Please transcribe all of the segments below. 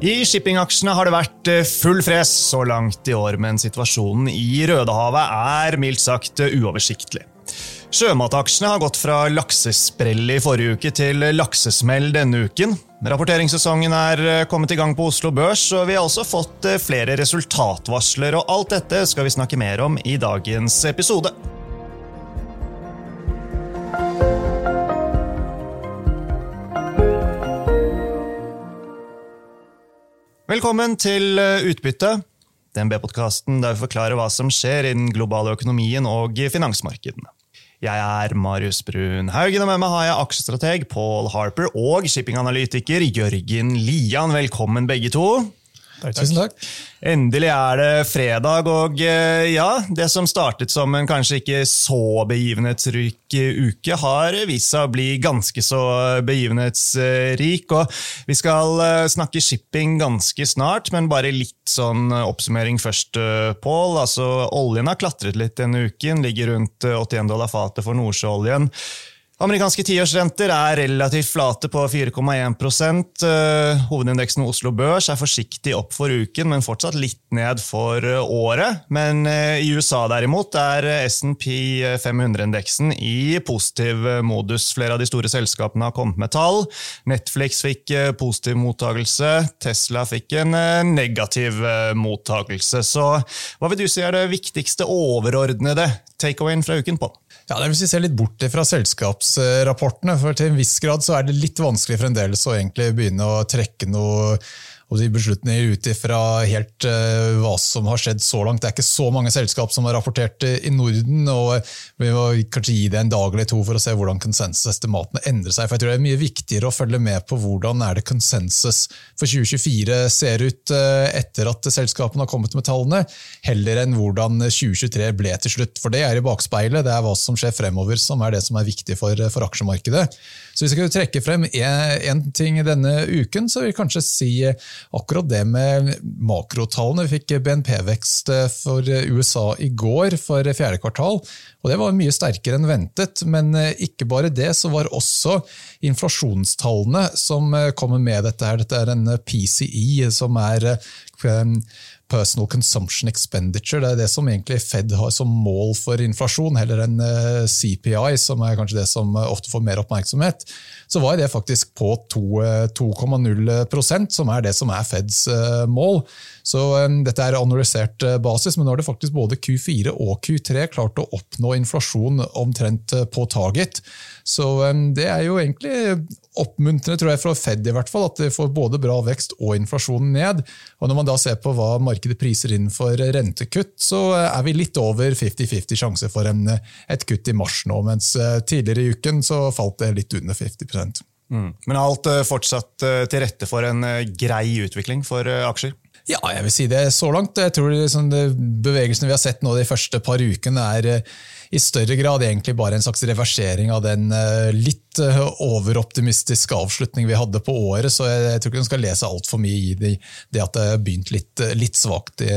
I shippingaksjene har det vært eh, full fres så langt i år, men situasjonen i Rødehavet er mildt sagt eh, uoversiktlig. Sjømataksjene har gått fra laksesprell i forrige uke til laksesmell denne uken. Rapporteringssesongen er eh, kommet i gang på Oslo Børs, og vi har også fått flere resultatvarsler. og Alt dette skal vi snakke mer om i dagens episode. Velkommen til eh, Utbytte, DNB-podkasten der vi forklarer hva som skjer i den globale økonomien og finansmarkedene. Jeg er Marius Brun Haugen, og med meg har jeg aksjestrateg Paul Harper og shippinganalytiker Jørgen Lian. Velkommen, begge to. Takk, Tusen takk. Endelig er det fredag, og eh, ja, det som startet som en kanskje ikke så begivenhetsrik uke, har vist seg å bli ganske så begivenhetsrik. Og vi skal eh, snakke shipping ganske snart, men bare litt sånn oppsummering først, eh, Pål. Altså, oljen har klatret litt denne uken, ligger rundt 81 dollar fatet for nordsjøoljen. Amerikanske tiårsrenter er relativt flate på 4,1 eh, Hovedindeksen Oslo Børs er forsiktig opp for uken, men fortsatt litt ned for eh, året. Men eh, i USA derimot er S&P 500-indeksen i positiv modus. Flere av de store selskapene har kommet med tall. Netflix fikk positiv mottagelse, Tesla fikk en negativ mottagelse. Så hva vil du si er det viktigste overordnede takeawayen fra uken på? Ja, det vi ser Se litt bort fra selskapsrapportene. for Til en viss grad så er det litt vanskelig fremdeles å egentlig begynne å trekke noe og de beslutninger ut ifra helt uh, hva som har skjedd så langt. Det er ikke så mange selskap som har rapportert uh, i Norden. og Vi må kanskje gi det en dag eller to for å se hvordan konsensusestimatene endrer seg. for jeg tror Det er mye viktigere å følge med på hvordan er det konsensus for 2024 ser ut uh, etter at selskapene har kommet med tallene, heller enn hvordan 2023 ble til slutt. For det er i bakspeilet. Det er hva som skjer fremover som er det som er viktig for, for aksjemarkedet. Så Hvis jeg kunne trekke frem én ting denne uken, så vil jeg kanskje si akkurat det med makrotallene. Vi fikk BNP-vekst for USA i går for fjerde kvartal. og Det var mye sterkere enn ventet. Men ikke bare det, så var også inflasjonstallene som kommer med dette. her. Dette er en PCI, som er Personal Consumption Expenditure. Det er det som egentlig Fed har som mål for inflasjon, heller enn eh, CPI, som er kanskje det som ofte får mer oppmerksomhet. Så var det faktisk på 2,0 eh, som er det som er Feds eh, mål. Så Dette er analysert basis, men nå har det faktisk både Q4 og Q3 klart å oppnå inflasjon omtrent på target. Så det er jo egentlig oppmuntrende tror jeg, fra Fed i hvert fall, at de får både bra vekst og inflasjonen ned. Og Når man da ser på hva markedet priser inn for rentekutt, så er vi litt over 50-50 sjanse for en, et kutt i mars nå, mens eh, tidligere i uken så falt det litt under 50 mm. Men alt eh, fortsatt eh, til rette for en grei utvikling for aksjer? Ja, jeg vil si det så langt. Jeg tror liksom, Bevegelsene vi har sett nå de første par ukene, er i større grad egentlig bare en slags reversering av den litt overoptimistiske avslutning vi hadde på året. Så jeg, tror ikke du skal lese altfor mye i det, det, at det har begynt litt, litt svakt i,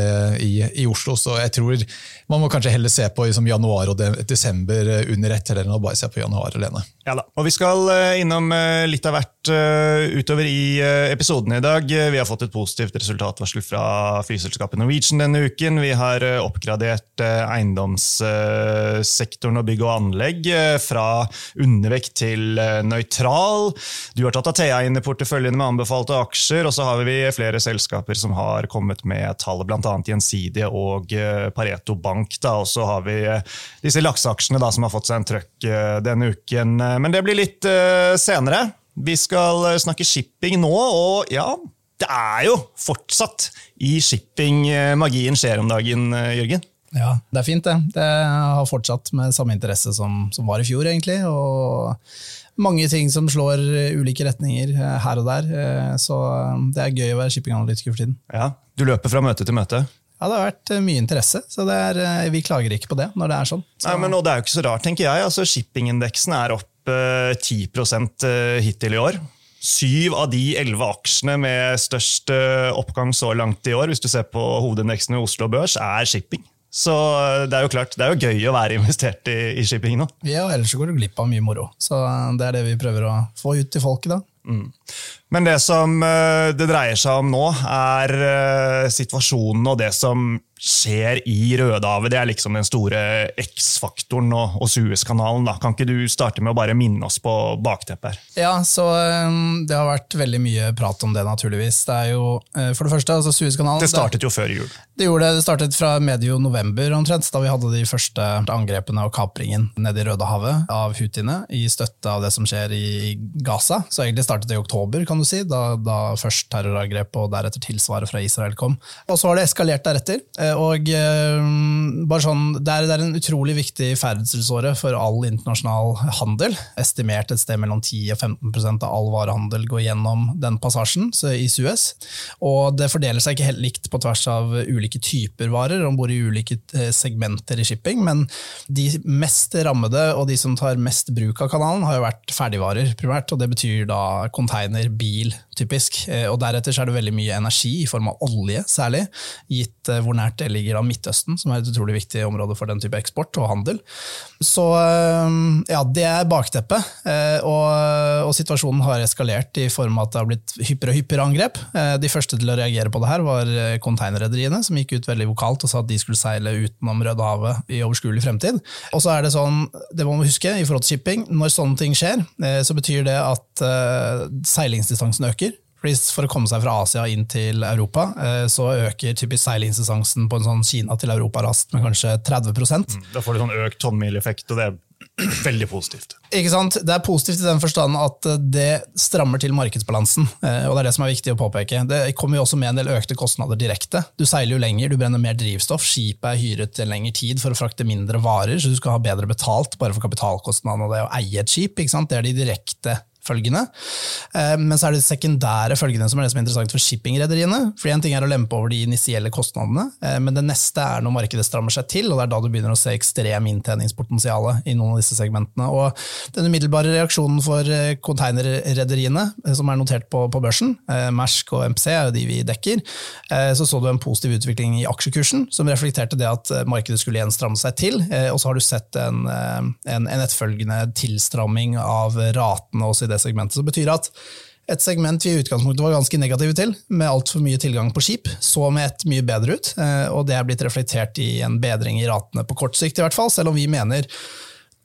i, i, Oslo. Så jeg tror man må kanskje heller se på liksom, januar og desember under ett, enn å bare se på januar alene. Ja da. Og Vi skal innom litt av hvert utover i episoden i dag. Vi har fått et positivt resultatvarsel fra flyselskapet Norwegian denne uken. Vi har oppgradert eiendoms sektoren og bygg og anlegg eh, fra undervekt til eh, nøytral. Du har tatt Athea inn i porteføljen med anbefalte aksjer, og så har vi flere selskaper som har kommet med tall, bl.a. Gjensidige og eh, Pareto Bank. Da. Og så har vi disse lakseaksjene som har fått seg en trøkk denne uken. Men det blir litt senere. Vi skal snakke shipping nå, og ja, det er jo fortsatt i shipping magien skjer om dagen, Jørgen. Ja, det er fint, det. Det har fortsatt med samme interesse som, som var i fjor, egentlig. Og mange ting som slår ulike retninger eh, her og der. Eh, så det er gøy å være shippinganalytiker for tiden. Ja, Du løper fra møte til møte? Ja, det har vært eh, mye interesse, så er, vi klager ikke på det når det er sånn. Så. Nei, men Det er jo ikke så rart, tenker jeg. Altså, Shippingindeksen er opp 10% hittil i år. Syv av de elleve aksjene med størst oppgang så langt i år, hvis du ser på hovedindeksen i Oslo Børs, er shipping. Så eh, det er jo klart, det er jo gøy å være investert i, i shipping nå. Ja, ellers går du glipp av mye moro. Så eh, det er det vi prøver å få ut til folket, da. Mm. Men det som eh, det dreier seg om nå, er eh, situasjonen og det som skjer i Rødehavet. Det er liksom den store X-faktoren og, og Suezkanalen. Kan ikke du starte med å bare minne oss på bakteppet her? Ja, så um, Det har vært veldig mye prat om det, naturligvis. Det er jo, for det første, altså Suezkanalen Det startet jo før jul. Det gjorde det. Det startet fra medio november, omtrent, da vi hadde de første angrepene og kapringen nede i Rødehavet av hutiene, i støtte av det som skjer i Gaza. Så egentlig startet det i oktober, kan du si, da, da først terrorangrepet og deretter tilsvaret fra Israel kom. Og så har det eskalert deretter. Uh, og eh, bare sånn, det er, det er en utrolig viktig ferdselsåre for all internasjonal handel. Estimert et sted mellom 10 og 15% av all varehandel går gjennom den passasjen i Suez. Og det fordeler seg ikke helt likt på tvers av ulike typer varer, om bord i ulike eh, segmenter i shipping, men de mest rammede og de som tar mest bruk av kanalen, har jo vært ferdigvarer primært, og det betyr da container, bil, typisk. Eh, og deretter er det veldig mye energi, i form av olje særlig, gitt hvor nært det ligger av Midtøsten, som er et utrolig viktig område for den type eksport og handel. Så eh, ja, det er bakteppet. Eh, og, og situasjonen har eskalert i form av at det har blitt hyppigere og hyppigere angrep. Eh, de første til å reagere på det her var konteinerrederiene, som gikk ut veldig vokalt og sa at de skulle seile utenom Rødehavet i overskuelig fremtid. Og så er det sånn, det må man huske i forhold til shipping, når sånne ting skjer, så betyr det at seilingsdistansen øker. For å komme seg fra Asia inn til Europa, eh, så øker typisk seilingsdistansen på en sånn Kina til Europa-rast med kanskje 30 mm, Da får du sånn økt tonnmileffekt, og det er veldig positivt. Ikke sant? Det er positivt i den forstand at det strammer til markedsbalansen. Eh, og Det er det som er viktig å påpeke. Det kommer jo også med en del økte kostnader direkte. Du seiler jo lenger, du brenner mer drivstoff, skipet er hyret til lengre tid for å frakte mindre varer, så du skal ha bedre betalt bare for kapitalkostnadene og det å eie et skip. Ikke sant? Det er de direkte følgene. Eh, men så er det de sekundære følgene som er det som er interessant for shippingrederiene. For En ting er å lempe over de initielle kostnadene, eh, men det neste er når markedet strammer seg til, og det er da du begynner å se ekstrem inntjeningspotensial i noen av disse segmentene. Og Den umiddelbare reaksjonen for eh, containerrederiene, som er notert på, på børsen, Mersk og MPC er jo de vi dekker, så så du en positiv utvikling i aksjekursen, som reflekterte det at markedet skulle igjen stramme seg til. Og så har du sett en, en, en etterfølgende tilstramming av ratene også i det segmentet. Så det betyr at et segment vi i utgangspunktet var ganske negative til, med altfor mye tilgang på skip, så med et mye bedre ut. Eh, og det er blitt reflektert i en bedring i ratene på kort sikt, i hvert fall, selv om vi mener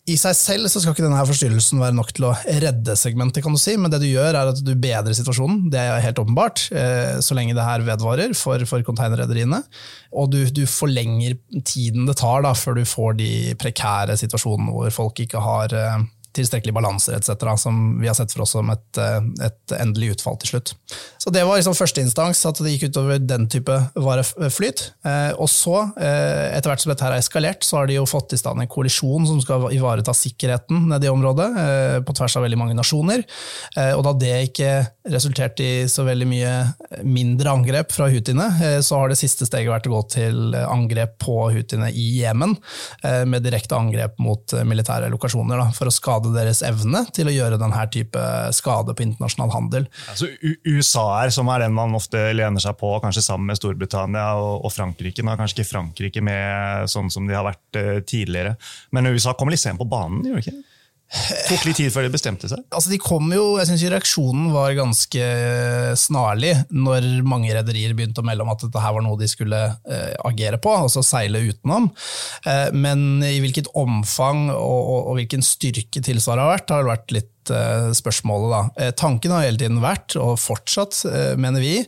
i seg selv så skal ikke denne forstyrrelsen være nok til å redde segmentet, kan du si, men det du gjør er at du bedrer situasjonen. Det er helt åpenbart, eh, så lenge det her vedvarer for, for containerrederiene. Og du, du, forlenger tiden det tar da, før du får de prekære situasjonene hvor folk ikke har eh, tilstrekkelig balanser etc., som vi har sett for oss som et, eh, et endelig utfall til slutt. Så Det var liksom førsteinstans, at det gikk utover den type vareflyt. Eh, og så, eh, etter hvert som dette her er eskalert, så har de jo fått i stand en koalisjon som skal ivareta sikkerheten nede i området, på tvers av veldig mange nasjoner. Og da det ikke resulterte i så veldig mye mindre angrep fra hutiene, så har det siste steget vært å gå til angrep på hutiene i Jemen, med direkte angrep mot militære lokasjoner, da, for å skade skade deres evne til å gjøre denne type skade på internasjonal handel. Altså, USA er, som er den man ofte lener seg på, kanskje sammen med Storbritannia og, og Frankrike. Nå er kanskje ikke Frankrike med sånn som de har vært uh, tidligere, men USA kommer litt sent på banen? gjør det ikke? Tok litt tid før de bestemte seg? Altså de kom jo, jeg synes Reaksjonen var ganske snarlig når mange rederier begynte å melde om at dette her var noe de skulle eh, agere på, altså seile utenom. Eh, men i hvilket omfang og, og, og hvilken styrke tilsvaret har vært, har det vært litt Eh, spørsmålet. Da. Eh, tanken har hele tiden vært, og fortsatt, eh, mener vi,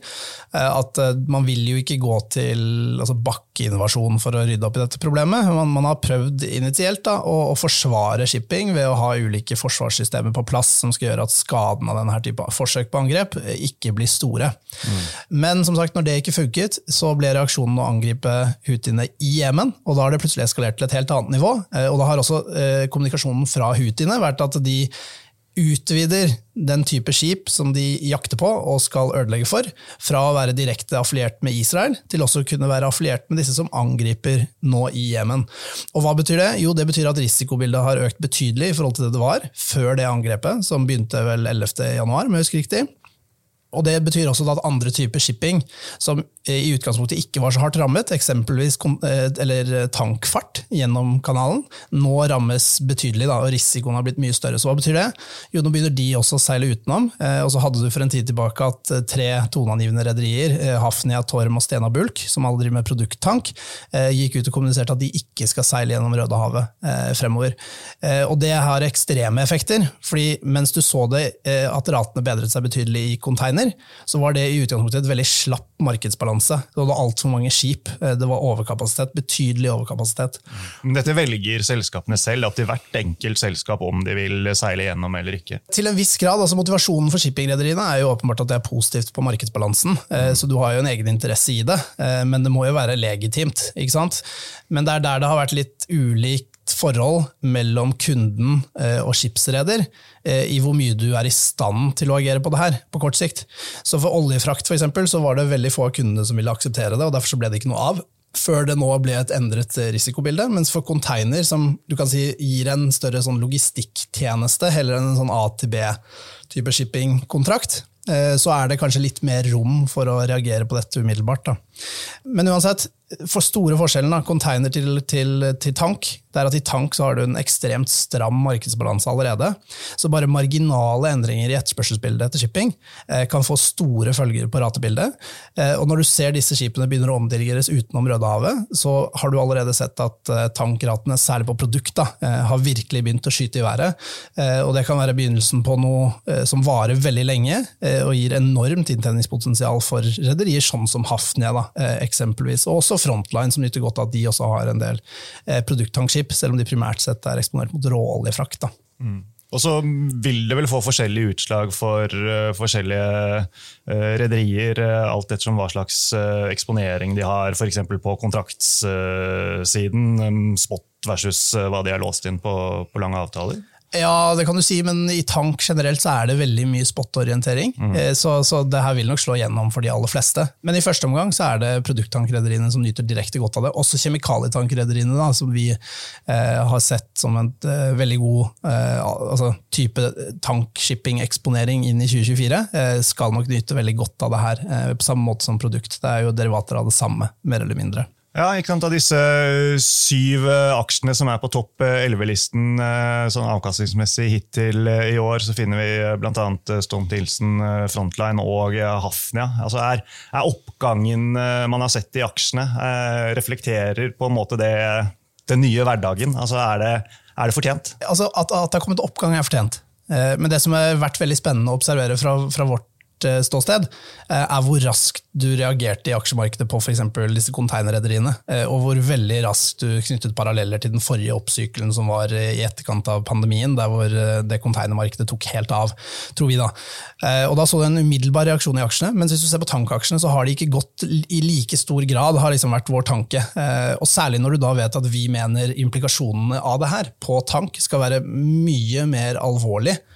at man vil jo ikke gå til altså bakkeinnovasjon for å rydde opp i dette problemet. Man, man har prøvd initielt da, å, å, forsvare shipping ved å ha ulike forsvarssystemer på plass som skal gjøre at skaden av denne type forsøk på angrep ikke blir store. Mm. Men som sagt, når det ikke funket, så ble reaksjonen å angripe hutiene i Jemen, og da har det plutselig eskalert til et helt annet nivå. Og da har også kommunikasjonen fra hutiene vært at de utvider den type skip som de jakter på og skal ødelegge for, fra å være direkte affiliert med Israel til også å kunne være affiliert med disse som angriper nå i Jemen. Og hva betyr det? Jo, det betyr at risikobildet har økt betydelig i forhold til det det var før det angrepet, som begynte vel 11. januar, om jeg husker riktig. Og Det betyr også at andre typer shipping, som i utgangspunktet ikke var så hardt rammet, eksempelvis eh, eller tankfart gjennom kanalen, nå rammes betydelig, da, og risikoen har blitt mye større. Så hva betyr det? Jo, nå begynner de også å seile utenom. Eh, og så hadde du for en tid tilbake at eh, tre toneangivende rederier, Hafnia, Torm og Stena Bulk, som alle driver med produkttank, gikk ut og kommuniserte at de ikke skal seile gjennom Rødehavet fremover. Og det har ekstreme effekter, fordi mens du så det at ratene bedret seg betydelig i container, mener, så var det i utgangspunktet et veldig slapp markedsbalanse. Det var altfor mange skip. Eh, det var overkapasitet, betydelig overkapasitet. Dette velger selskapene selv, at til hvert enkelt selskap om de vil seile gjennom eller ikke? Til en viss grad. altså Motivasjonen for shippingrederiene er jo åpenbart at det er positivt på markedsbalansen. Eh, så du har jo en egen interesse i det, eh, men det må jo være legitimt. ikke sant? Men det er der det har vært litt ulik forhold mellom kunden eh, og skipsreder eh, i hvor mye du er i stand til å agere på det her på kort sikt. Så For oljefrakt for eksempel, så var det veldig få av kundene som ville akseptere det, og derfor ble det ikke noe av. Før det nå ble et endret risikobilde. Mens for container, som du kan si gir en større sånn logistikktjeneste, heller enn en sånn A til B-type shippingkontrakt, eh, så er det kanskje litt mer rom for å reagere på dette umiddelbart. Da. Men uansett, for store forskjellen av container til, til, til, tank, det er at i tank så har du en ekstremt stram markedsbalanse allerede. Så bare marginale endringer i etterspørselsbildet etter shipping eh, kan få store følger på ratebildet. Eh, og når du ser disse skipene begynner å omdirigeres utenom Rødehavet, så har du allerede sett at eh, tankratene, særlig på produkt, da, eh, har virkelig begynt å skyte i været. Eh, og det kan være begynnelsen på noe eh, som varer veldig lenge, og gir enormt inntjeningspotensial for rederier sånn som Hafnia, da, eksempelvis. Og også Frontline, som nyter godt av at de også har en del eh, produkttankskip, selv om de primært sett er eksponert mot råoljefrakt. Mm. Og så vil det vel få forskjellige utslag for uh, forskjellige uh, rederier, uh, alt ettersom hva slags uh, eksponering de har, f.eks. på kontraktssiden. Um, spot versus hva de har låst inn på, på lange avtaler. Ja, det kan du si, men i tank generelt så er det veldig mye spot-orientering. Mm. Eh, så, så, det her vil nok slå gjennom for de aller fleste. Men i første omgang så er det produkttankrederiene som nyter direkte godt av det. Også kjemikalietankrederiene, som vi eh, har sett som en eh, veldig god eh, altså, type tankshipping-eksponering inn i 2024, eh, skal nok nyte veldig godt av det her, eh, på samme måte som produkt. Det er jo derivater av det samme, mer eller mindre. Ja, ikke sant? Av disse syv eh, aksjene som er på topp 11-listen eh, sånn avkastningsmessig hittil eh, i år, så finner vi bl.a. Stolt-Nielsen, Frontline og Hafnia. Altså er, er, oppgangen man har sett i aksjene, reflekterer på en måte det, den nye hverdagen? Altså er det, er det fortjent? Altså At, at det har kommet oppgang, er fortjent. Men det som har vært veldig spennende å observere fra, fra vårt Eh, ståsted, eh, er hvor raskt du reagerte i aksjemarkedet på f.eks. disse containerrederiene, eh, og hvor veldig raskt du knyttet paralleller til den forrige oppsykelen som var i etterkant av pandemien, der hvor det konteinermarkedet tok helt av, tror vi da. Og Da så du en umiddelbar reaksjon i aksjene, mens hvis du ser på tankaksjene, så har de ikke gått i like stor grad, har liksom vært vår tanke. Og Særlig når du da vet at vi mener implikasjonene av det her på tank skal være mye mer alvorlig Eh,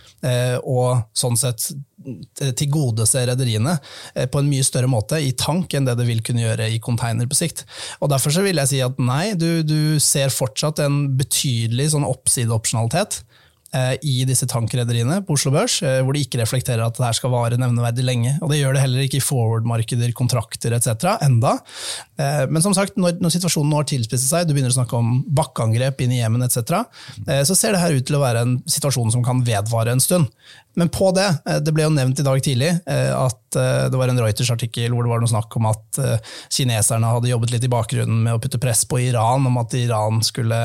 og sånn sett tilgodese rederiene eh, på en mye større måte i tank enn det det vil kunne gjøre i container på sikt. Og Derfor så vil jeg si at nei, du, du ser fortsatt en betydelig sånn oppsideopsjonalitet Eh, i disse tankrederiene på Oslo Børs, eh, hvor de ikke reflekterer at det her skal vare nevneverdig lenge. Og Det gjør det heller ikke i forward-markeder, kontrakter etc. enda. Eh, men som sagt, når, når situasjonen nå har tilspisset seg, du begynner å snakke om bakkeangrep inn i Jemen etc., så ser det her ut til å være en situasjon som kan vedvare en stund. Men på det, det ble jo nevnt i dag tidlig at det var en Reuters-artikkel hvor det var noe snakk om at kineserne hadde jobbet litt i bakgrunnen med å putte press på Iran om at Iran skulle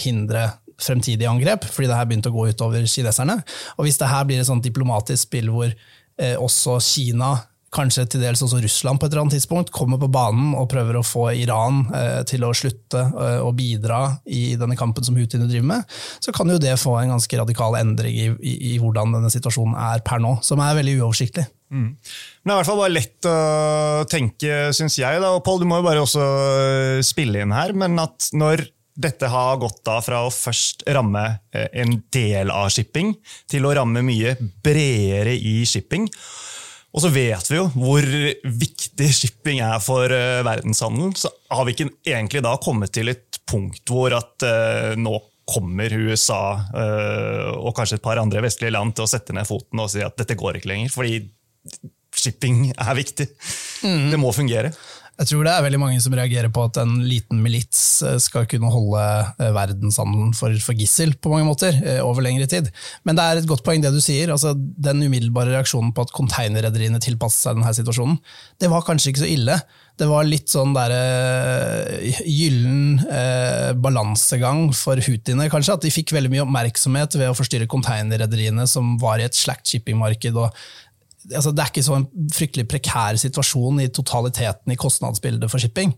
hindre fremtidige angrep, fordi det her begynte å gå utover kineserne. Og hvis det her blir et sånt diplomatisk spill hvor eh, også Kina kanskje til dels også Russland på et eller annet tidspunkt, kommer på banen og prøver å få Iran eh, til å slutte eh, å bidra i denne kampen som Houthiene driver med, så kan jo det få en ganske radikal endring i, i, i hvordan denne situasjonen er per nå, som er veldig uoversiktlig. Mm. Men det er i hvert fall bare lett å tenke, syns jeg. da, og Pål, du må jo bare også eh, spille inn her, men at når dette har gått da fra å først ramme eh, en del av shipping, til å ramme mye bredere i shipping. Og så vet vi jo hvor viktig shipping er for uh, verdenshandelen. Så har vi ikke egentlig da kommet til et punkt hvor at uh, nå kommer USA og kanskje et par andre vestlige land til å sette ned foten og si at dette går ikke lenger. Fordi shipping er viktig. Mm. Det må fungere. Jeg tror det er veldig mange som reagerer på at en liten milits eh, skal kunne holde eh, verdenshandelen for, for, gissel på mange måter, eh, over lengre tid. Men det er et godt poeng det du sier. altså Den umiddelbare reaksjonen på at containerrederiene tilpasset seg denne situasjonen, det var kanskje ikke så ille. Det var litt sånn der, gyllen eh, balansegang for houthiene, kanskje. At de fikk veldig mye oppmerksomhet ved å forstyrre containerrederiene som var i et slakt shipping-marked og altså det er ikke så en fryktelig prekær situasjon i totaliteten i kostnadsbildet for shipping.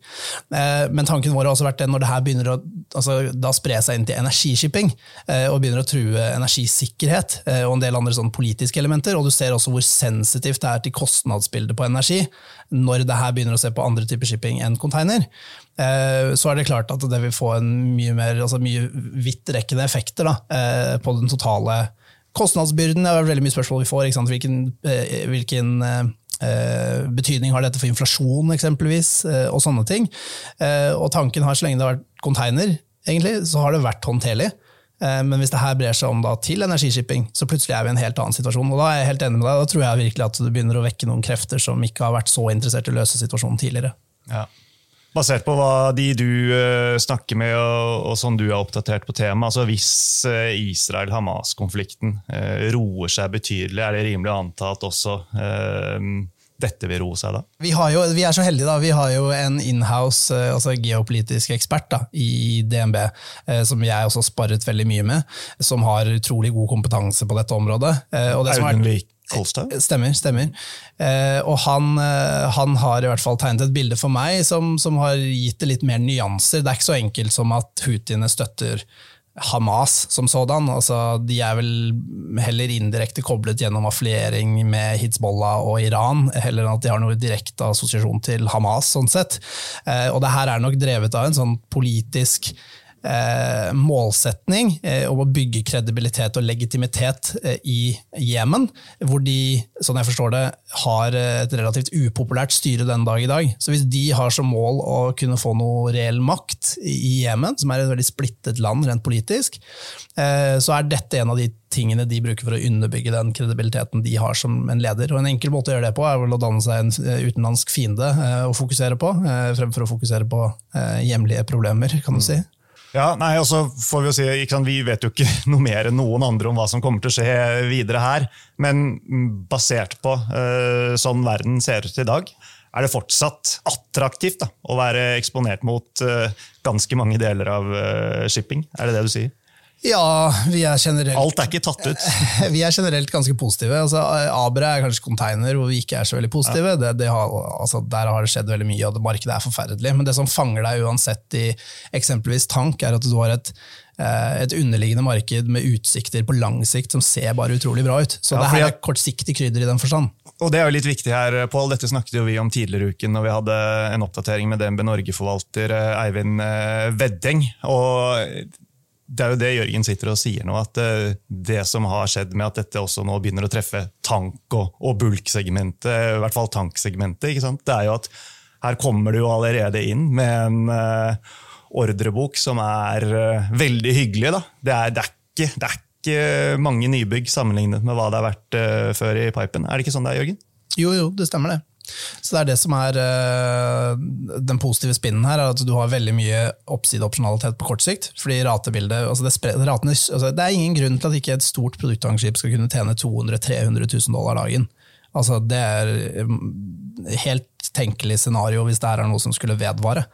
Eh, men tanken vår har også vært det når det her begynner å altså, da spre seg inn til energishipping eh, og begynner å true energisikkerhet eh, og en del andre sånn politiske elementer, og du ser også hvor sensitivt det er til kostnadsbildet på energi når det her begynner å se på andre typer shipping enn container, så er det klart at det vil få en mye mer, altså mye vidtrekkende effekter da, på den totale Kostnadsbyrden er veldig mye spørsmål vi får. Hvilken, eh, hvilken eh, betydning har dette for inflasjon, eksempelvis, eh, og sånne ting. og tanken har, så lenge det har vært container, egentlig, så har det vært håndterlig. Men hvis det her brer seg om til energishipping, så plutselig er vi i en helt annen situasjon. og Da er jeg helt enig med deg, da tror jeg virkelig at du begynner å vekke noen krefter som ikke har vært så interessert i å løse situasjonen tidligere. Ja. Basert på hva de du uh, snakker med og, og, sånn du er oppdatert på temaet, altså hvis uh, Israel-Hamas-konflikten uh, roer seg betydelig, er det rimelig å anta at også dette vil roe seg da? Vi, jo, vi, er så heldige, da. Vi har jo en inhouse altså geopolitisk ekspert da, i DNB, som jeg også sparret veldig mye med, som har utrolig god kompetanse på dette området. Audun Vik Kolstad? Eh, stemmer. stemmer. Eh, og han, eh, han, har i hvert fall tegnet et bilde for meg som, som, har gitt det litt mer nyanser. Det er ikke så enkelt som at houthiene støtter Hamas som sådan. Altså, de er vel heller indirekte koblet gjennom affiliering med Hizbollah og Iran, heller enn at de har noe direkte assosiasjon til Hamas. sånn sett. Eh, og det her er nok drevet av en sånn politisk eh, målsetning eh, om å bygge kredibilitet og legitimitet eh, i Jemen, hvor de, sånn jeg forstår det, har et relativt upopulært styre den dag i dag. Så hvis de har som mål å kunne få noe reell makt i Jemen, som er et veldig splittet land rent politisk, eh, så er dette en av de tingene de bruker for å underbygge den kredibiliteten de har som en leder. Og En enkel måte å gjøre det på er vel å danne seg en eh, utenlandsk fiende å fokusere på, fremfor å fokusere på hjemlige problemer, kan du si. Ja, nei, og får Vi jo si, sant, vi vet jo ikke noe mer enn noen andre om hva som kommer til å skje videre her. Men basert på uh, sånn verden ser ut i dag, er det fortsatt attraktivt da, å være eksponert mot uh, ganske mange deler av uh, shipping? Er det det du sier? Ja, vi er generelt Alt er ikke tatt ut? Vi er generelt ganske positive. Altså, Abre er kanskje container hvor vi ikke er så veldig positive. Ja. Det, det har, altså, der har det skjedd veldig mye, og det markedet er forferdelig. Men det som fanger deg uansett i eksempelvis tank, er at du har et eh, et underliggende marked med utsikter på lang sikt som ser bare utrolig bra ut. Så ja, det her er kortsiktig krydder i den forstand. Og det er jo litt viktig her, Pål. Dette snakket jo vi om tidligere uken når vi hadde en oppdatering med DNB Norge-forvalter eh, Eivind Vedding, Og det er jo det Jørgen sitter og sier nå, at eh, det som har skjedd med at dette også nå begynner å treffe tank- og, og bulksegmentet, i hvert fall tanksegmentet, det er jo at her kommer du jo allerede inn med en uh, ordrebok som er uh, veldig hyggelig. Da. Det, er, det, er ikke, det, er, ikke, mange nybygg sammenlignet med hva det har vært uh, før i pipen. Er det ikke sånn det er, Jørgen? Jo, jo, det stemmer det. Så det er det som er uh, den positive spinnen her, er at du har veldig mye oppsideopsjonalitet på kort sikt. fordi ratebildet, altså det, ratene, altså det, er ingen grunn til at ikke et stort produktangrep skal kunne tjene 200 000-300 000 dollar dagen. Altså, det er mm, helt tenkelig scenario hvis det er noe som skulle vedvare.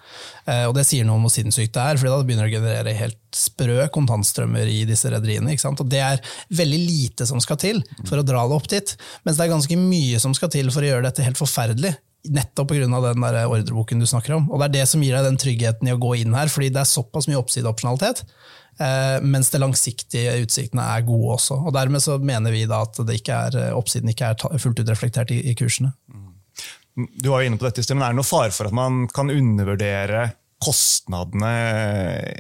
Eh, og Det sier noe om hvor sinnssykt det er, for da begynner det å generere helt sprø kontantstrømmer i disse rederiene. Og Det er veldig lite som skal til for å dra det opp dit, mens det er ganske mye som skal til for å gjøre dette helt forferdelig. Nettopp pga. den ordreboken du snakker om. Og Det er det som gir deg den tryggheten i å gå inn her, fordi det er såpass mye oppsideopsjonalitet. Eh, mens det langsiktige utsiktene er gode også. Og Dermed så mener vi da at er, eh, oppsiden ikke er fullt ut reflektert i, i kursene. Du var jo inne på dette, men Er det noe fare for at man kan undervurdere kostnadene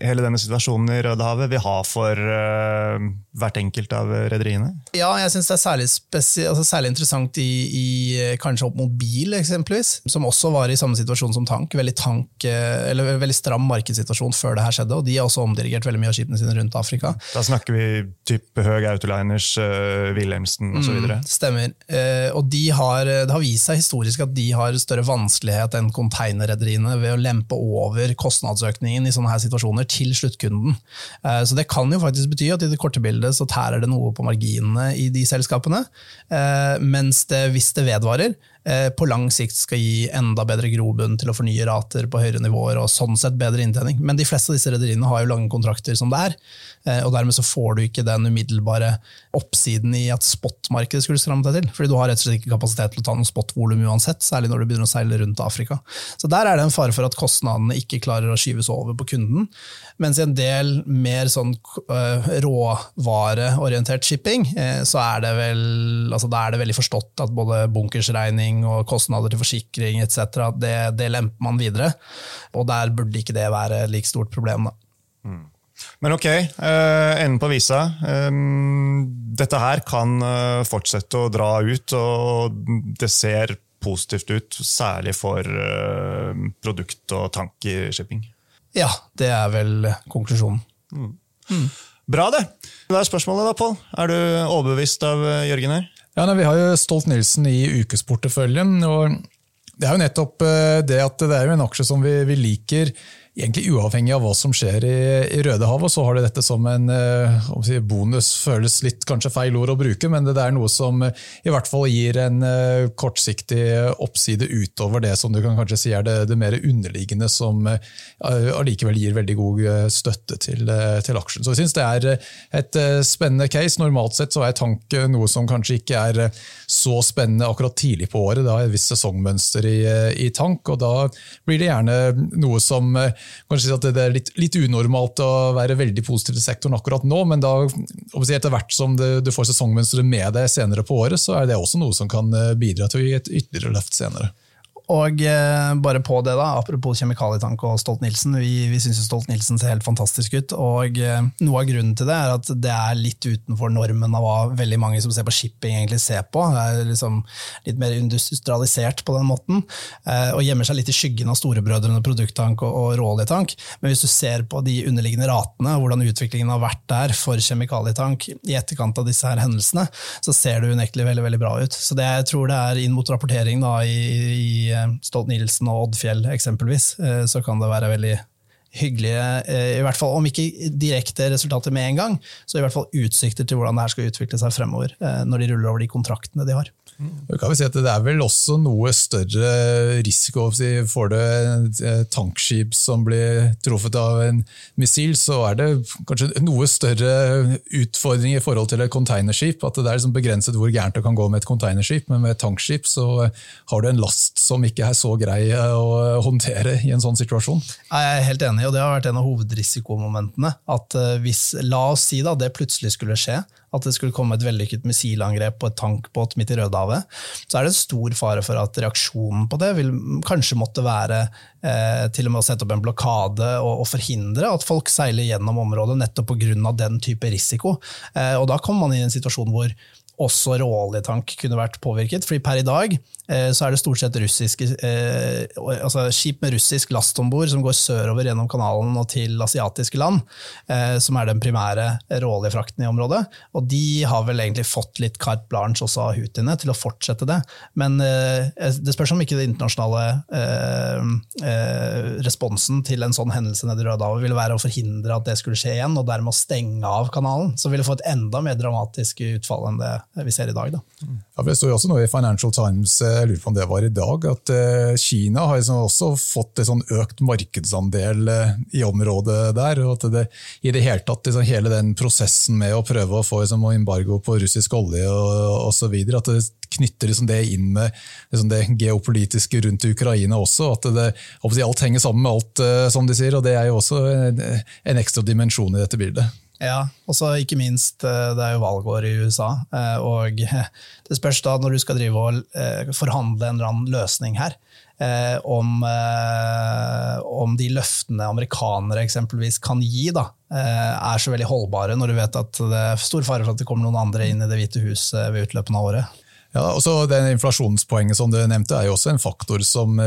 hele denne situasjonen i Rødehavet vil ha for uh, hvert enkelt av rederiene? Ja, jeg syns det er særlig, altså særlig interessant i, i, kanskje opp mot bil, eksempelvis. Som også var i samme situasjon som tank. Veldig, tank, eller veldig stram markedssituasjon før det her skjedde. Og de har også omdirigert veldig mye av skipene sine rundt Afrika. Da snakker vi type Høg Autoliners, uh, Wilhelmsen osv. Mm, stemmer. Uh, og de har, det har vist seg historisk at de har større vanskelighet enn containerrederiene ved å lempe over kostnadsøkningen i sånne her situasjoner til sluttkunden. Eh, så Det kan jo faktisk bety at i det korte bildet så tærer det noe på marginene i de selskapene, eh, mens det, hvis det vedvarer, på lang sikt skal gi enda bedre grobunn til å fornye rater på høyere nivåer og sånn sett bedre inntjening. Men de fleste av disse rederiene har jo lange kontrakter som det er, eh, og dermed så får du ikke den umiddelbare oppsiden i at spotmarkedet skulle stramme deg til. Fordi du har rett og slett ikke kapasitet til å ta noe spotvolum uansett, særlig når du begynner å seile rundt Afrika. Så der er det en fare for at kostnadene ikke klarer å skyves over på kunden. Mens i en del mer sånn uh, råvareorientert shipping, så er det vel altså da er det veldig forstått at både bunkersregning forsikring og kostnader til forsikring etc. Det, det lemper man videre. Og der burde ikke det være et like stort problem. Da. Mm. Men ok, uh, enden på visa. Um, dette her kan uh, fortsette å dra ut, og det ser positivt ut, særlig for produkt- og tankershipping. Ja, det er vel konklusjonen. Mm. Mm. Bra, det. Hva er spørsmålet da, Pål? Er du overbevist av Jørgen her? Ja, nei, Vi har jo Stolt-Nielsen i ukesporteføljen. og Det er jo nettopp eh, det at det er en aksje som vi, vi liker egentlig uavhengig av hva som skjer i, i Rødehavet, så har du dette som en uh, si, bonus. Føles litt kanskje feil ord å bruke, men det, er noe som uh, i hvert fall gir en uh, kortsiktig oppside utover det som du kan kanskje si er det, det mer underliggende, som allikevel gir veldig god støtte til, til, aksjen. Så jeg synes det er et spennende case. Normalt sett så er tank noe som kanskje ikke er så spennende akkurat tidlig på året. Det har et visst sesongmønster i, i tank, og da blir det gjerne noe som kanskje si at det er litt, litt, unormalt å være veldig positiv til sektoren akkurat nå, men da, etter hvert som du får sesongmønsteret med deg senere på året, så er det også noe som kan eh, bidra til å gi et ytterligere løft senere. Og eh, bare på det, da, apropos kjemikalietank og Stolt-Nielsen. Vi, vi syns Stolt-Nielsen ser helt fantastisk ut. og eh, Noe av grunnen til det er at det er litt utenfor normen av hva veldig mange som ser på shipping, egentlig ser på. Det er liksom litt mer industrialisert på den måten. Eh, og gjemmer seg litt i skyggen av storebrødrene produkttank og, og råoljetank. Men hvis du ser på de underliggende ratene, hvordan utviklingen har vært der for kjemikalietank i etterkant av disse her hendelsene, så ser det unektelig veldig, veldig bra ut. Så det, jeg tror det er inn mot rapportering da, i, i Stolt-Nielsen og Oddfjell eksempelvis, eh, så kan det være veldig hyggelige, eh, i hvert fall om ikke direkte resultater med en gang, så i hvert fall utsikter til hvordan det her skal utvikle seg fremover, når de ruller over de kontraktene de har. Mm. Kan vi si at Det er vel også noe større risiko det et tankskip som blir truffet av en missil, så er det kanskje noe større utfordring i forhold til et containerskip. At det er liksom begrenset hvor gærent det kan gå med et containerskip, men med et tankskip så har du en last som ikke er så grei å håndtere i en sånn situasjon. Jeg er helt enig, og det har vært en av hovedrisikomomentene. At eh, hvis, La oss si da, det plutselig skulle skje, at det skulle komme et vellykket missilangrep på et tankbåt midt i Rødehavet, så er det en stor fare for at reaksjonen på det vil kanskje måtte være eh, til og med å sette opp en blokade og, og forhindre at folk seiler gjennom området nettopp pga. den type risiko. Eh, og da kommer man i en situasjon hvor også råoljetank kunne vært påvirket. fordi per i dag så er det stort sett russiske, eh, altså skip med russisk last om bord som går sørover gjennom kanalen og til asiatiske land, eh, som er den primære råoljefrakten i området. Og de har vel egentlig fått litt carte blanche også av Houthiene til å fortsette det. Men det spørs om ikke den internasjonale responsen til en sånn hendelse nede i Rødehavet ville være å forhindre at det skulle skje igjen, og dermed å stenge av kanalen. Som ville få et enda mer dramatisk utfall enn det vi ser i dag. Da. Ja, det står jo også noe i Financial Times eh, jeg lurer på om det var i dag, at uh, Kina har liksom også fått en sånn økt markedsandel uh, i området der. og at det, I det hele tatt liksom, hele den prosessen med å prøve å få liksom, embargo på russisk olje og osv. At det knytter liksom, det inn med det geopolitiske rundt Ukraina også. At det, alt henger sammen med alt, uh, som de sier. og Det er jo også en ekstra dimensjon i dette bildet. Ja, og så ikke minst, det er jo valgår i USA. Og det spørs da, når du skal drive og forhandle en eller annen løsning her, om, om de løftene amerikanere eksempelvis kan gi, da, er så veldig holdbare, når du vet at det er stor fare for at det kommer noen andre inn i Det hvite huset ved utløpet av året. Ja, og så det Inflasjonspoenget som du nevnte, er jo også en faktor som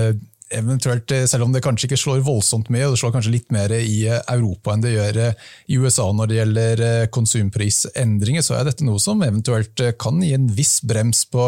eventuelt, eh, selv om det kanskje ikke slår voldsomt mye, og det slår kanskje litt mer i eh, Europa enn det gjør eh, i USA når det gjelder konsumprisendringer, så er dette noe som eventuelt kan gi en viss brems på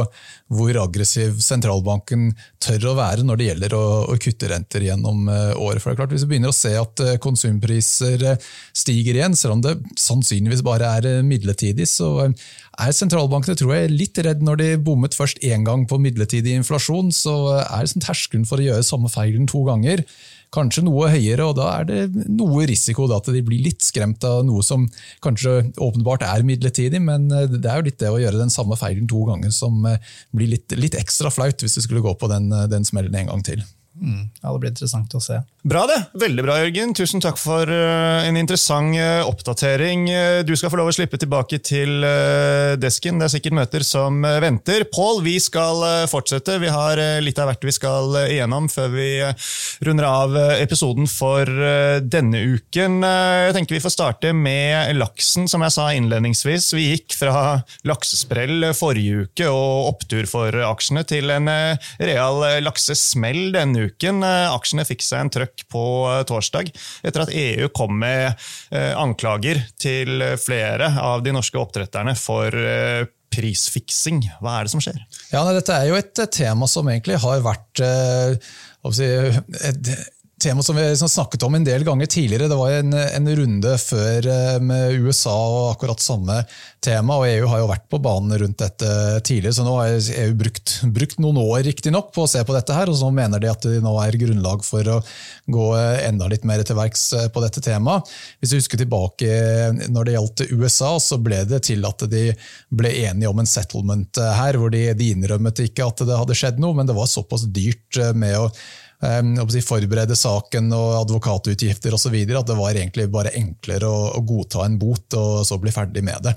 hvor aggressiv sentralbanken tør å være når det gjelder å, å kutte renter gjennom året. For det er klart, Hvis vi begynner å se at konsumpriser stiger igjen, selv om det sannsynligvis bare er midlertidig, så er sentralbankene tror jeg, litt redd når de bommet først én gang på midlertidig inflasjon. Så er det sånn terskelen for å gjøre samme feilen to ganger kanskje noe høyere, og da er det noe risiko at de blir litt skremt av noe som kanskje åpenbart er midlertidig, men eh, det er jo litt det å gjøre den samme feilen to ganger som eh, blir litt, litt ekstra flaut hvis du skulle gå på den, eh, den smellen en gang til. Mm. Ja, Det blir interessant å se. Bra det. Veldig bra, Jørgen. Tusen takk for uh, en interessant uh, oppdatering. Uh, du skal få lov å slippe tilbake til desken. Det er sikkert møter som venter. Pål, vi skal fortsette. Vi har litt av hvert vi skal igjennom før vi runder av episoden for denne uken. Jeg tenker Vi får starte med laksen, som jeg sa innledningsvis. Vi gikk fra laksesprell forrige uke og opptur for aksjene til en real laksesmell denne uken uken. Eh, aksjene fikk seg en trøkk på eh, torsdag etter at EU kom med eh, anklager til flere av de norske oppdretterne for prisfiksing. Hva er det som skjer? Ja, nei, Dette er jo et tema som egentlig har vært eh, tema som vi har snakket om en del ganger tidligere. Det var en, en, runde før eh, med USA og akkurat samme tema. og EU har jo vært på banen rundt dette tidligere, så nå har EU brukt, brukt noen år riktignok på å se på dette. her, og Så mener de at det nå er grunnlag for å gå enda litt mer til verks eh, på dette temaet. Hvis du husker tilbake når det gjaldt USA, så ble det til at de ble enige om en settlement eh, her, hvor de, de innrømmet ikke at det hadde skjedd noe, men det var såpass dyrt med å si, forberede saken og advokatutgifter osv. At det var egentlig bare enklere å, å, godta en bot og så bli ferdig med det.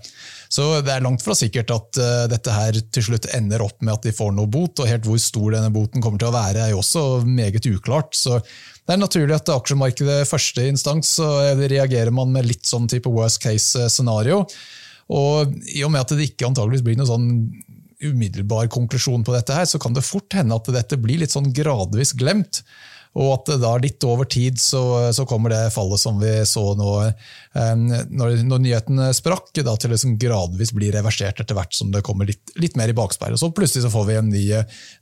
Så det er langt fra sikkert at uh, dette her til slutt ender opp med at de får noe bot, og helt hvor stor denne boten kommer til å være er jo også meget uklart. Så det er naturlig at aksjemarkedet første instans så reagerer man med litt sånn type worst case-scenario. Og I og med at det ikke antageligvis blir noe sånn umiddelbar konklusjon på dette, her, så kan det fort hende at dette blir litt sånn gradvis glemt. Og at da litt over tid så, så kommer det fallet som vi så nå, um, når, når nyheten sprakk, da til liksom gradvis blir reversert etter hvert som det kommer litt, litt mer i bakspeilet. Så plutselig så får vi en ny,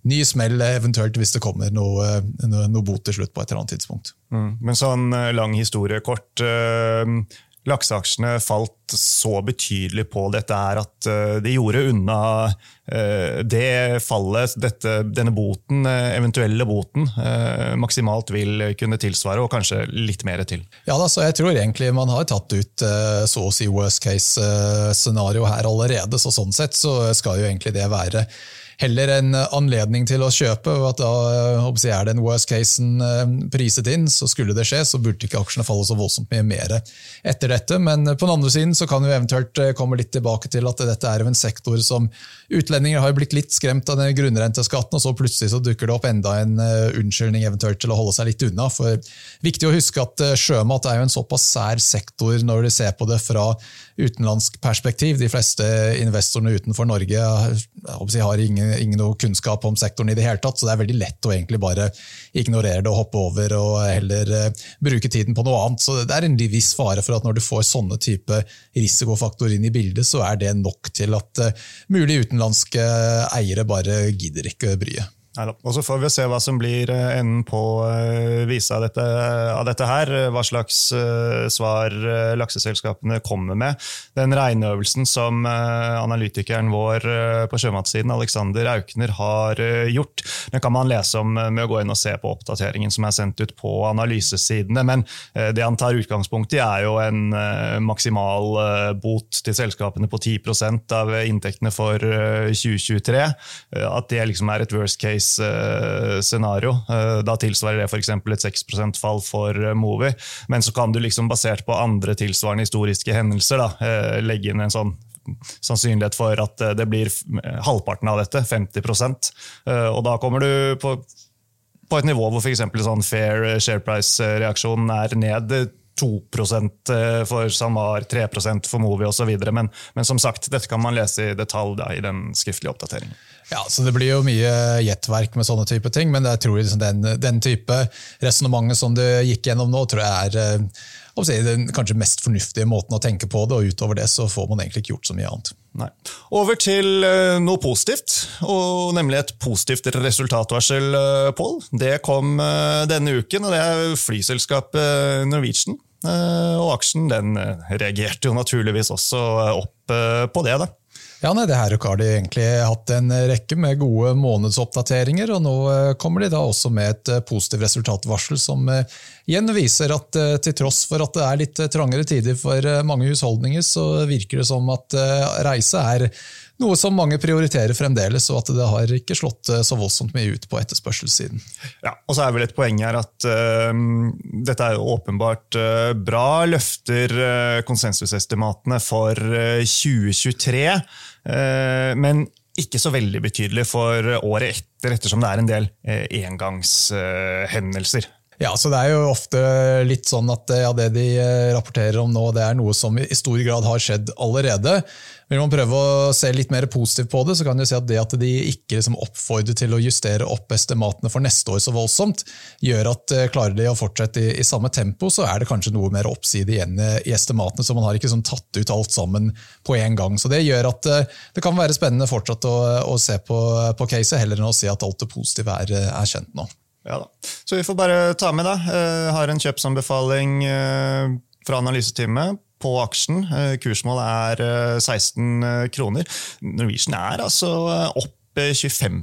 ny smell, eventuelt hvis det kommer noe, noe, noe bot til slutt på et eller annet tidspunkt. Mm. Men sånn eh, lang historie kort. Uh lakseaksjene falt så betydelig på dette her at eh, de gjorde unna eh, det fallet dette, denne boten, eh, eventuelle boten, maksimalt vil kunne tilsvare, og kanskje litt mer til. Ja, altså, Jeg tror egentlig man har tatt ut så å si worst case-scenario her allerede. så Sånn sett så skal jo egentlig det være heller en anledning til å kjøpe. og at da jeg, Er den worst casen eh, priset inn, så skulle det skje, så burde ikke aksjene falle så voldsomt mye mer etter dette. Men på den andre siden så kan vi eventuelt eh, komme litt tilbake til at dette er en sektor som utlendinger har blitt litt skremt av den grunnrenteskatten, og så plutselig så dukker det opp enda en eh, unnskyldning eventuelt til å holde seg litt unna. For Viktig å huske at sjømat er jo en såpass sær sektor når du ser på det fra utenlandsk perspektiv. De fleste investorene utenfor Norge har ingen, ingen kunnskap om sektoren i det hele tatt, så det er veldig lett å egentlig bare ignorere det og hoppe over og heller uh, bruke tiden på noe annet. Så det er en viss fare for at når du får sånne type risikofaktorer inn i bildet, så er det nok til at uh, mulige utenlandske eiere bare gidder ikke bryet. Og Så får vi se hva som blir eh, enden på uh, vise av dette, av dette, her. Hva slags svar lakseselskapene kommer med. Den regneøvelsen som analytikeren vår på sjømatsiden, Alexander Aukner, har gjort, den kan man lese om med å gå inn og se på oppdateringen som er sendt ut på analysesidene. Men det han tar utgangspunkt i, er jo en maksimal bot til selskapene på 10% av inntektene for 2023. At det liksom er et worst case case-scenario. Da tilsvarer det f.eks. et 6% fall for Movi. Men så kan du liksom basert på andre tilsvarende historiske hendelser da, legge inn en sånn sannsynlighet for at det blir halvparten av dette, 50% Og da kommer du på, på et nivå hvor f.eks. sånn fair share price-reaksjonen er ned 2% for SalMar, 3% for Movi osv. Men, men som sagt, dette kan man lese i detalj da, i den skriftlige oppdateringen. Ja, så Det blir jo mye gjettverk med sånne type ting, men jeg tror liksom den, den type resonnementet som du gikk gjennom nå, tror jeg er si, den kanskje mest fornuftige måten å tenke på det, og utover det så får man egentlig ikke gjort så mye annet. Nei. Over til uh, noe positivt, og nemlig et positivt resultatvarsel, Pål. Det kom denne uken, og det er flyselskapet Norwegian. Og aksjen den reagerte jo naturligvis også opp på det. da. Ja, nei, det her har de egentlig hatt en rekke med gode månedsoppdateringer, og nå eh, kommer de da også med et eh, positivt resultatvarsel som eh, igjen viser at til tross for at det er litt trangere tider for mange husholdninger, så virker det som at reise er noe som mange prioriterer fremdeles, og at det har ikke slått så voldsomt mye ut på etterspørselssiden. Ja, og så er vel et poeng her at uh, dette er jo åpenbart uh, bra. Løfter uh, konsensusestimatene for 2023. Eh, men ikke så veldig betydelig for året etter, ettersom det er en del eh, engangshendelser. Ja, så Det er jo ofte litt sånn at ja, det de eh, rapporterer om nå, det er noe som i stor grad har skjedd allerede. Vil man prøve å se litt mer positivt på det, så kan du si at det at de ikke liksom oppfordrer til å justere opp estimatene for neste år så voldsomt, gjør at eh, klarer de å fortsette i, i, samme tempo, så er det kanskje noe mer oppside igjen i estimatene. Så man har ikke sånn tatt ut alt sammen på en gang. Så Det gjør at eh, det kan være spennende fortsatt å, å se på, på caset, heller enn å si at alt det positive er, er kjent nå. Ja da. Så vi får bare ta med, da. Jeg har en kjøpsanbefaling eh, fra analyseteamet på aksjen. Eh, kursmålet er 16 eh, eh, kroner. Norwegian er altså opp 25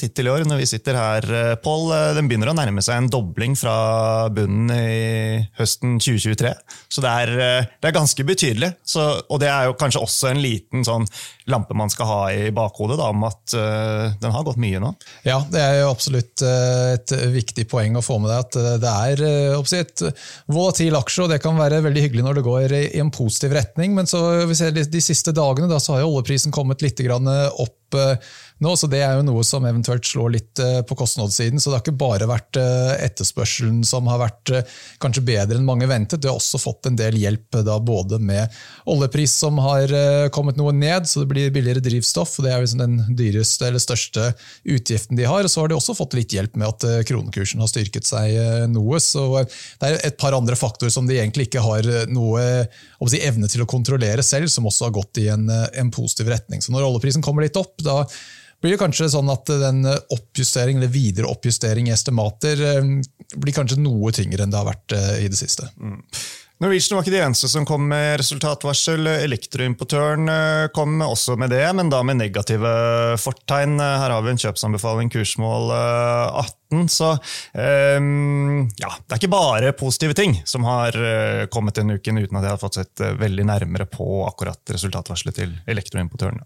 hittil i år når vi sitter her, Pål. Den begynner å nærme seg en dobling fra bunnen i høsten 2023. Så det er, det er ganske betydelig. Så, og det er jo kanskje også en liten sånn lampe man skal ha i bakhodet, da, om at uh, den har gått mye nå? Ja, det er jo absolutt uh, et viktig poeng å få med deg. At uh, det er et volatil aksje, og det kan være veldig hyggelig når det går i, en positiv retning. Men så, de siste dagene da, så har jo oljeprisen kommet litt opp nå, så Det er jo noe som eventuelt slår litt på kostnadssiden. så Det har ikke bare vært etterspørselen som har vært kanskje bedre enn mange ventet. Du har også fått en del hjelp da, både med oljepris som har kommet noe ned, så det blir blir billigere drivstoff. og Det er liksom den dyreste eller største utgiften de har. og Så har de også fått litt hjelp med at eh, kronekursen har styrket seg eh, noe. så eh, Det er et par andre faktorer som de egentlig ikke har noe si, evne til å kontrollere selv, som også har gått i en, en positiv retning. Så Når oljeprisen kommer litt opp, da blir det kanskje sånn at den oppjustering, eller videre oppjustering i estimater blir kanskje noe tyngre enn det har vært i det siste. Mm. Norwegian var ikke de eneste som kom med resultatvarsel. Elektroimportøren eh, kom også med det, men da med negative fortegn. Her har vi en kjøpsanbefaling, kursmål 18. Eh, Så um, ja, det er ikke bare positive ting som har kommet denne uken, uten at jeg har fått sett veldig nærmere på akkurat resultatvarselet til elektroimportørene.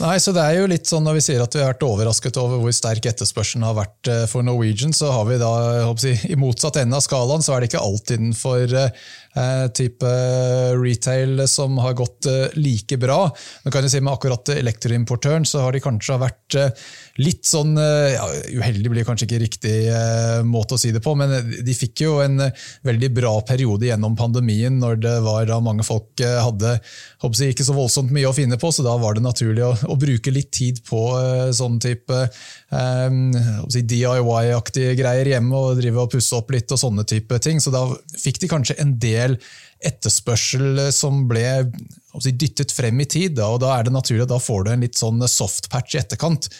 Nei, så det er jo litt sånn Når vi sier at vi har vært overrasket over hvor sterk etterspørselen har vært eh, for Norwegian, så har vi da, jeg, i motsatt ende av skalaen, så er det ikke alltid for eh, type retail som har gått eh, like bra. Nå kan jeg si Med akkurat elektroimportøren så har de kanskje vært eh, litt sånn eh, ja, Uheldig blir kanskje ikke riktig eh, måte å si det på, men de fikk jo en veldig bra periode gjennom pandemien, når det var da mange folk hadde jeg, ikke så voldsomt mye å finne på, så da var det naturlig å, å bruke litt tid på sånn type um, DIY-aktige greier hjemme og drive og pusse opp litt og sånne type ting. Så da fikk de kanskje en del etterspørsel som ble dyttet frem i tid. Da, og da er det naturlig at da får du en litt sånn soft patch i etterkant.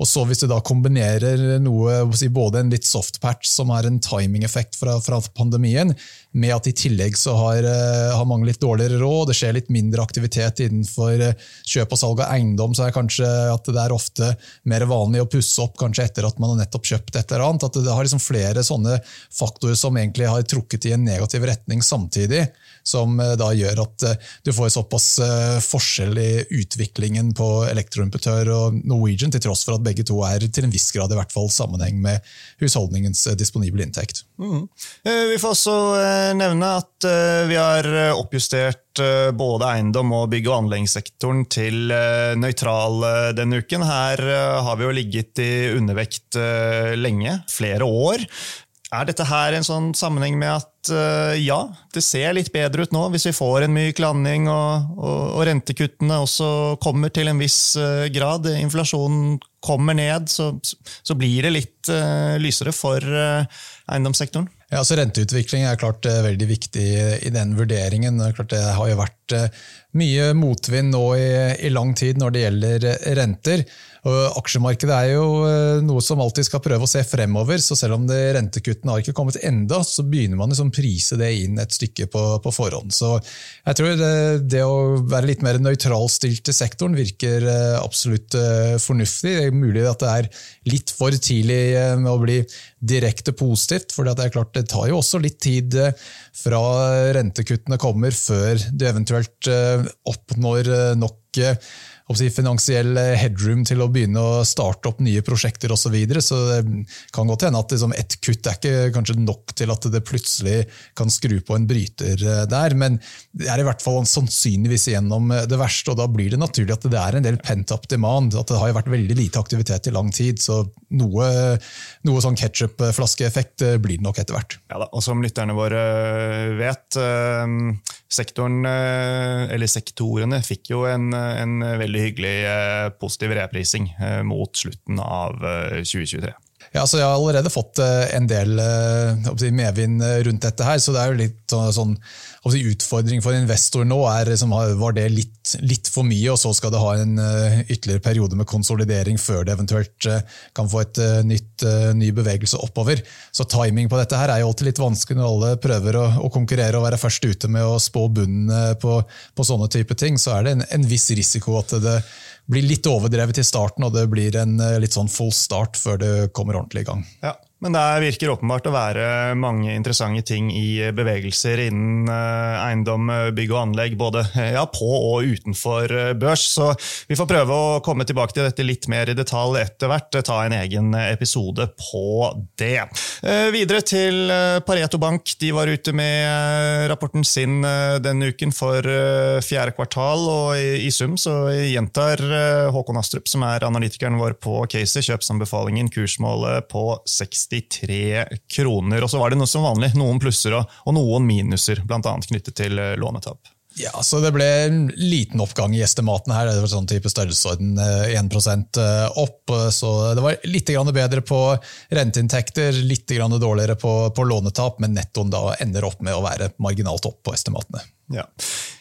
Og så Hvis du da kombinerer noe, både en litt soft patch som er en timing-effekt fra, fra, pandemien, med at i tillegg så har, uh, har mange litt dårligere råd, det skjer litt mindre aktivitet innenfor uh, kjøp og salg av eiendom, så er kanskje at det er ofte mer vanlig å pusse opp kanskje etter at man har nettopp kjøpt et eller annet. At det har liksom flere sånne faktorer som egentlig har trukket i en negativ retning samtidig som uh, da gjør at du får såpass forskjell i utviklingen på elektroimputør og Norwegian, til tross for at begge to er til en viss grad i hvert fall sammenheng med husholdningens disponible inntekt. Mm. Vi får også nevne at vi har oppjustert både eiendom og bygg- og anleggssektoren til nøytral denne uken. Her har vi jo ligget i undervekt lenge, flere år. Er dette her en sånn sammenheng med at uh, ja, det ser litt bedre ut nå, hvis vi får en myk landing og, og, og rentekuttene også kommer til en viss uh, grad, inflasjonen kommer ned, så, så blir det litt uh, lysere for eiendomssektoren? Ja, så Renteutvikling er klart veldig viktig i den vurderingen. Det, har jo vært mye motvind nå i, i lang tid når det gjelder renter. Og aksjemarkedet er jo eh, noe som alltid skal prøve å se fremover, så selv om det rentekuttene har ikke kommet enda, så begynner man liksom prise det inn et stykke på, på forhånd. Så jeg tror det, det, å være litt mer nøytralstilt til sektoren virker eh, absolutt eh, fornuftig. Det er mulig at det er litt for tidlig med å bli direkte positivt, for det er klart det tar jo også litt tid fra rentekuttene kommer, før du eventuelt oppnår nok finansiell headroom til å begynne å starte opp nye prosjekter osv. Så, videre. så det kan godt hende at liksom ett kutt er ikke kanskje nok til at det plutselig kan skru på en bryter eh, der, men det er i hvert fall sannsynligvis gjennom det verste. og Da blir det naturlig at det er en del pent up demand. at Det har vært veldig lite aktivitet i lang tid. så Noe, noe sånn ketsjupflaskeeffekt eh, blir det nok etter hvert. Ja da, og Som lytterne våre vet, eh, sektoren, eller sektorene fikk jo en, en veldig hyggelig eh, positiv reprising eh, mot slutten av 2023. Eh, ja, så Jeg har allerede fått en del medvind rundt dette. her, så det er jo litt sånn Utfordring for investor nå er liksom, var det litt, litt, for mye, og så skal det ha en ytterligere periode med konsolidering før det eventuelt kan få et nytt, ny bevegelse oppover. Så timing på dette her er jo alltid litt vanskelig når alle prøver å, å konkurrere og være først ute med å spå bunnen på, på sånne type ting. Så er det en, en viss risiko at det blir litt overdrevet i starten, og det blir en eh, litt sånn full start før det kommer ordentlig i gang. Ja. Men det virker åpenbart å være mange interessante ting i bevegelser innen eh, eiendom, bygg og anlegg, både eh, ja, på og utenfor eh, børs. Så vi får prøve å komme tilbake til dette litt mer i detalj etter hvert. Ta en egen episode på det. Videre til Pareto Bank. De var ute med rapporten sin denne uken for fjerde kvartal, og i sum så gjentar Håkon Astrup, som er analytikeren vår på caset, kjøpsanbefalingen kursmålet på 60 63 kroner. Og så var det noe som vanlig, noen plusser og, og noen minuser, bl.a. knyttet til eh, lånetap. Ja, så Det ble en liten oppgang i estimatene her. Det var sånn type størrelsesorden 1 eh, eh, opp. Så det var litt bedre på renteinntekter, litt dårligere på, på lånetap, men nettoen da ender opp med å være marginalt opp på estimatene. Ja.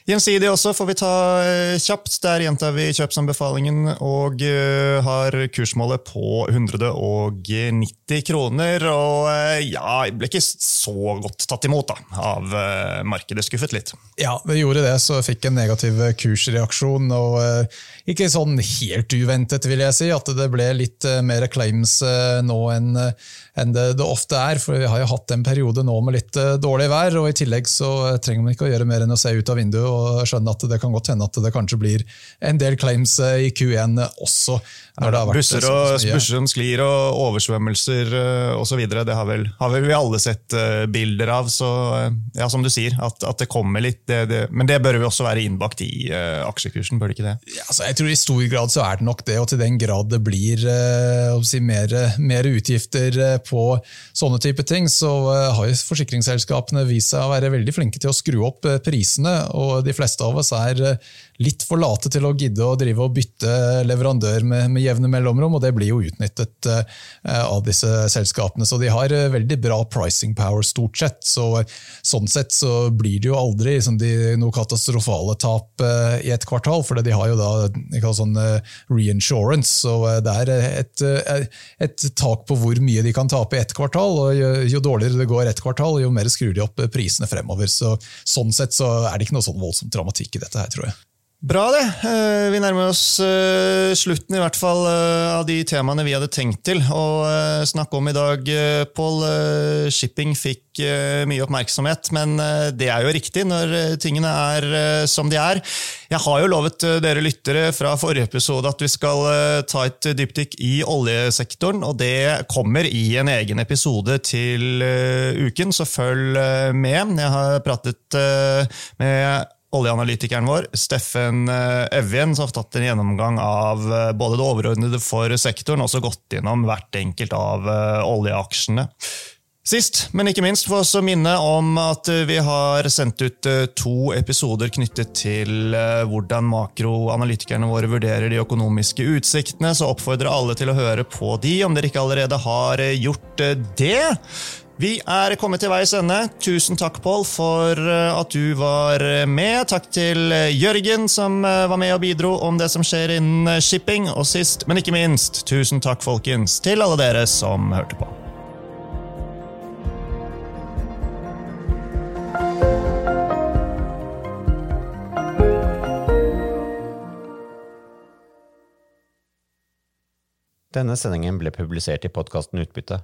Gjensidig også får vi ta eh, kjapt. Der gjentar vi kjøpsanbefalingen og uh, har kursmålet på 190 kroner. Og ja, jeg ble ikke så godt tatt imot da, av markedet. Skuffet litt. Ja, vi gjorde det, så fikk en negativ kursreaksjon. og Ikke sånn helt uventet, vil jeg si, at det ble litt mer claims nå enn enn det, det, ofte er. For vi har jo hatt en periode nå med litt dårlig vær, og i tillegg så trenger man ikke å gjøre mer enn å se ut av vinduet og skjønne at det kan godt hende at det kanskje blir en del claims uh, i Q1 også. Vært busser, og, busser som sklir og oversvømmelser uh, osv. Det har vel, har vel, vi alle sett uh, bilder av. Så ja, som du sier, at, at det kommer litt. Det, det, men det bør vi også være innbakt i aksjekursen, bør det ikke det? Ja, altså, jeg tror I stor grad så er det nok det, og til den grad det blir si, mer, mer utgifter på sånne type ting, så uh, har forsikringsselskapene vist seg å være veldig flinke til å skru opp eh, prisene. og De fleste av oss er eh, litt for late til å gidde å drive og bytte leverandør med, med jevne mellomrom, og det blir jo utnyttet av disse selskapene. Så de har veldig bra pricing power, stort sett. Så, sånn sett så blir det jo aldri liksom, de, noe katastrofale tap i et kvartal, for de har jo da sånn reinsurance, så det er et, et tak på hvor mye de kan tape i ett kvartal, og jo, jo, dårligere det går ett kvartal, jo mer skrur de opp prisene fremover. Så, sånn sett så er det ikke noe sånn voldsomt dramatikk i dette her, tror jeg. Bra, det. Eh, vi nærmer oss eh, slutten i hvert fall eh, av de temaene vi hadde tenkt til å snakke om i dag. Pål, shipping fikk mye oppmerksomhet, men det er jo riktig når tingene er som de er. Jeg har jo lovet dere lyttere fra forrige episode at vi skal ta et dypdykk i oljesektoren, og det kommer i en egen episode til uken, så følg med. Jeg har pratet med oljeanalytikeren vår, Steffen eh, Evjen, som har tatt en gjennomgang av eh, både det overordnede for sektoren og så gått gjennom hvert enkelt av eh, oljeaksjene. Sist, men ikke minst, for også minne om at vi har sendt ut to episoder knyttet til hvordan makroanalytikerne våre vurderer de økonomiske utsiktene, så oppfordrer alle til å høre på de, om dere ikke allerede har gjort det. Vi er kommet til veis ende. Tusen takk, Pål, for eh, at du var med. Takk til eh, Jørgen, som eh, var med og bidro om det som skjer innen shipping. Og sist, men ikke minst, tusen takk, folkens, til alle dere som hørte på. Denne sendingen ble publisert i podkasten Utbytte.